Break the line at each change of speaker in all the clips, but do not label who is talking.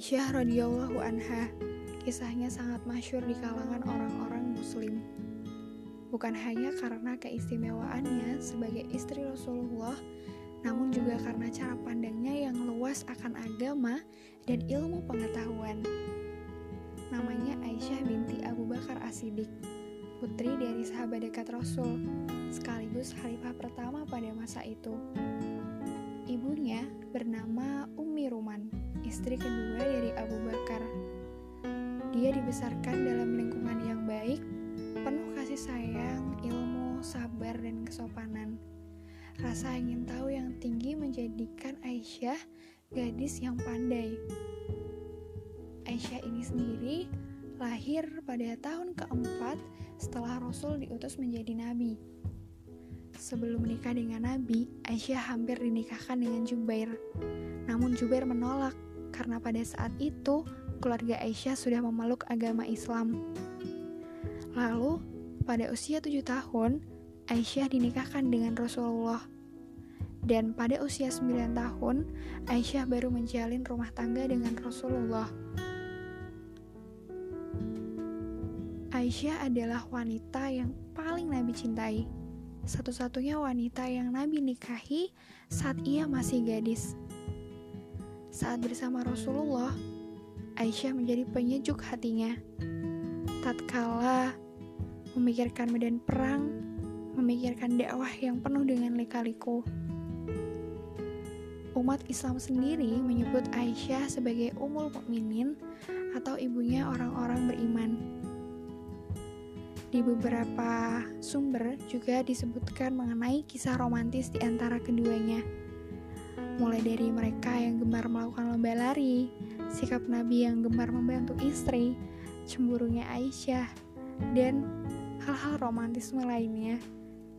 Aisyah radhiyallahu anha. Kisahnya sangat masyur di kalangan orang-orang muslim. Bukan hanya karena keistimewaannya sebagai istri Rasulullah, namun juga karena cara pandangnya yang luas akan agama dan ilmu pengetahuan. Namanya Aisyah binti Abu Bakar As-Siddiq, putri dari sahabat dekat Rasul, sekaligus khalifah pertama pada masa itu. Ibunya bernama Ummi Ruman, istri kedua dari Abu Bakar. Dia dibesarkan dalam lingkungan yang baik, penuh kasih sayang, ilmu, sabar, dan kesopanan. Rasa ingin tahu yang tinggi menjadikan Aisyah gadis yang pandai. Aisyah ini sendiri lahir pada tahun keempat setelah Rasul diutus menjadi nabi. Sebelum menikah dengan Nabi, Aisyah hampir dinikahkan dengan Jubair. Namun Jubair menolak karena pada saat itu keluarga Aisyah sudah memeluk agama Islam. Lalu, pada usia tujuh tahun, Aisyah dinikahkan dengan Rasulullah. Dan pada usia 9 tahun, Aisyah baru menjalin rumah tangga dengan Rasulullah. Aisyah adalah wanita yang paling Nabi cintai. Satu-satunya wanita yang Nabi nikahi saat ia masih gadis. Saat bersama Rasulullah, Aisyah menjadi penyejuk hatinya. Tatkala memikirkan medan perang, memikirkan dakwah yang penuh dengan lika-liku. Umat Islam sendiri menyebut Aisyah sebagai Ummul Mukminin atau ibunya orang-orang beriman. Di beberapa sumber juga disebutkan mengenai kisah romantis di antara keduanya. Mulai dari mereka yang gemar melakukan lomba lari, sikap Nabi yang gemar membantu istri, cemburunya Aisyah, dan hal-hal romantisme lainnya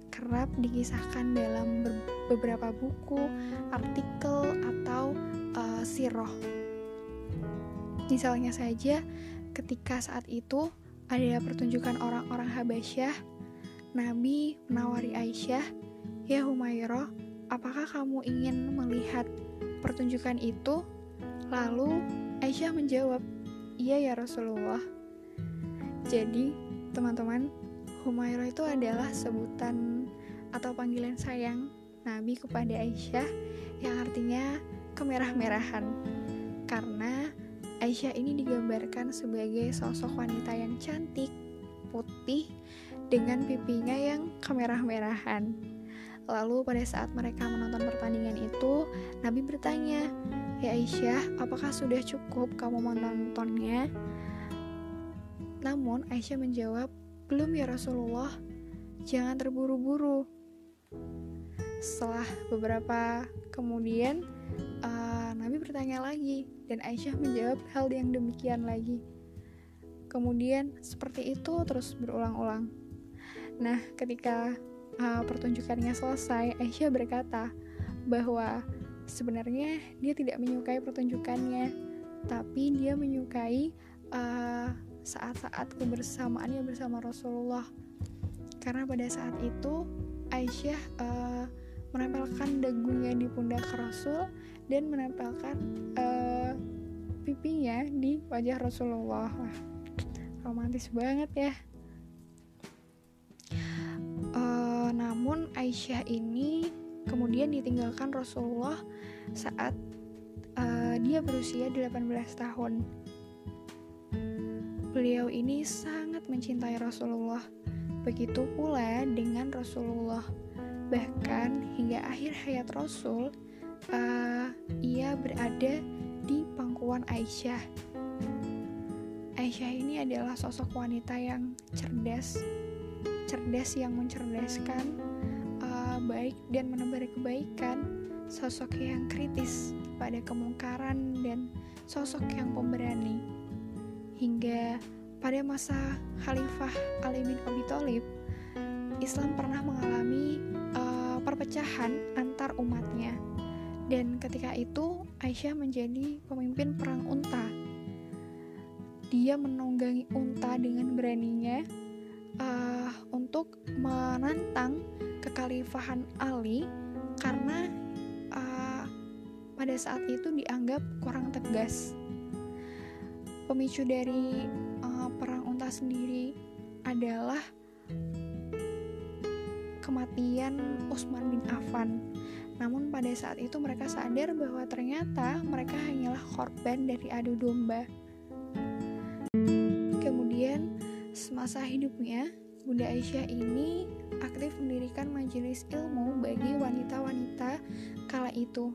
kerap dikisahkan dalam beberapa buku, artikel, atau uh, siroh. Misalnya saja, ketika saat itu ada pertunjukan orang-orang Habasyah, Nabi menawari Aisyah, "Ya Humairah, apakah kamu ingin melihat pertunjukan itu?" Lalu Aisyah menjawab, "Iya ya Rasulullah." Jadi, teman-teman, Humairah itu adalah sebutan atau panggilan sayang Nabi kepada Aisyah yang artinya kemerah-merahan. Karena Aisyah ini digambarkan sebagai sosok wanita yang cantik, putih, dengan pipinya yang kemerah-merahan. Lalu pada saat mereka menonton pertandingan itu, Nabi bertanya, Ya Aisyah, apakah sudah cukup kamu menontonnya? Namun Aisyah menjawab, belum ya Rasulullah, jangan terburu-buru. Setelah beberapa kemudian, uh, Nabi bertanya lagi, dan Aisyah menjawab hal yang demikian lagi. Kemudian seperti itu terus berulang-ulang. Nah, ketika uh, pertunjukannya selesai, Aisyah berkata bahwa sebenarnya dia tidak menyukai pertunjukannya, tapi dia menyukai uh, saat-saat kebersamaannya bersama Rasulullah. Karena pada saat itu Aisyah uh, menempelkan dagunya di pundak Rasul dan menempelkan uh, pipinya di wajah Rasulullah. Romantis banget ya. Aisyah ini kemudian ditinggalkan Rasulullah saat uh, dia berusia 18 tahun. Beliau ini sangat mencintai Rasulullah. Begitu pula dengan Rasulullah. Bahkan hingga akhir hayat Rasul, uh, ia berada di pangkuan Aisyah. Aisyah ini adalah sosok wanita yang cerdas, cerdas yang mencerdaskan, baik dan menebar kebaikan, sosok yang kritis pada kemungkaran dan sosok yang pemberani. Hingga pada masa Khalifah Ali bin Abi Thalib, Islam pernah mengalami uh, perpecahan antar umatnya. Dan ketika itu Aisyah menjadi pemimpin perang unta. Dia menunggangi unta dengan beraninya uh, untuk menantang kekhalifahan Ali karena uh, pada saat itu dianggap kurang tegas. pemicu dari uh, perang unta sendiri adalah kematian Utsman bin Affan. Namun pada saat itu mereka sadar bahwa ternyata mereka hanyalah korban dari adu domba. Kemudian semasa hidupnya, Bunda Aisyah ini aktif mendirikan majelis ilmu bagi wanita-wanita kala itu.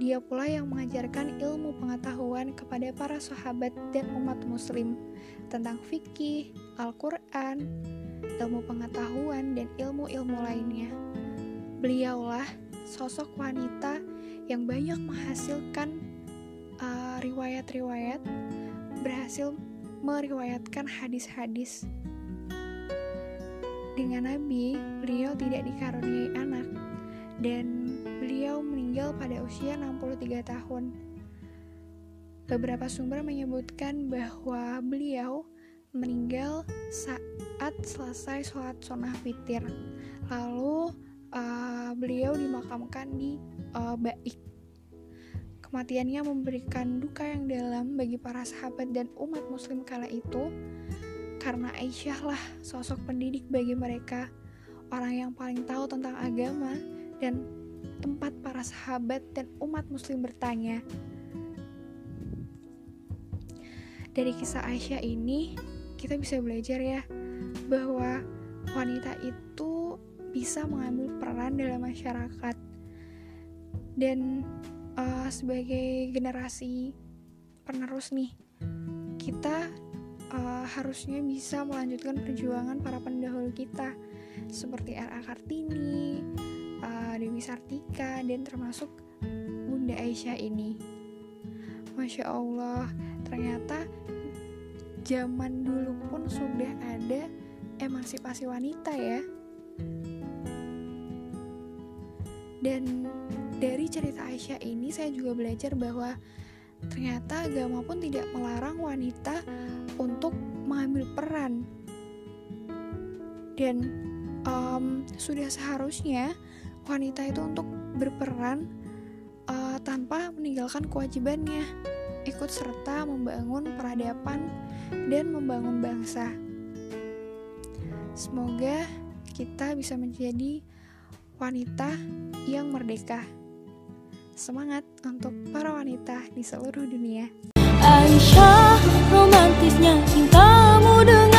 Dia pula yang mengajarkan ilmu pengetahuan kepada para sahabat dan umat muslim tentang fikih, Al-Quran, ilmu pengetahuan, dan ilmu-ilmu lainnya. Beliaulah sosok wanita yang banyak menghasilkan uh, riwayat-riwayat, uh, berhasil meriwayatkan hadis-hadis. Dengan Nabi, beliau tidak dikaruniai anak, dan beliau meninggal pada usia 63 tahun. Beberapa sumber menyebutkan bahwa beliau meninggal saat selesai sholat sunnah witir. Lalu uh, beliau dimakamkan di uh, Baik. Kematiannya memberikan duka yang dalam bagi para sahabat dan umat muslim kala itu karena Aisyah lah sosok pendidik bagi mereka, orang yang paling tahu tentang agama dan tempat para sahabat dan umat muslim bertanya. Dari kisah Aisyah ini, kita bisa belajar ya bahwa wanita itu bisa mengambil peran dalam masyarakat dan uh, sebagai generasi penerus nih kita uh, harusnya bisa melanjutkan perjuangan para pendahulu kita seperti R.A. Kartini, uh, Dewi Sartika, dan termasuk Bunda Aisyah ini. Masya Allah, ternyata zaman dulu pun sudah ada emansipasi wanita ya. Dan dari cerita Aisyah ini saya juga belajar bahwa ternyata agama pun tidak melarang wanita untuk mengambil peran. Dan um, sudah seharusnya wanita itu untuk berperan uh, tanpa meninggalkan kewajibannya, ikut serta membangun peradaban dan membangun bangsa. Semoga kita bisa menjadi wanita yang merdeka. Semangat untuk para wanita di seluruh dunia.
Aisyah, romantisnya cintamu dengan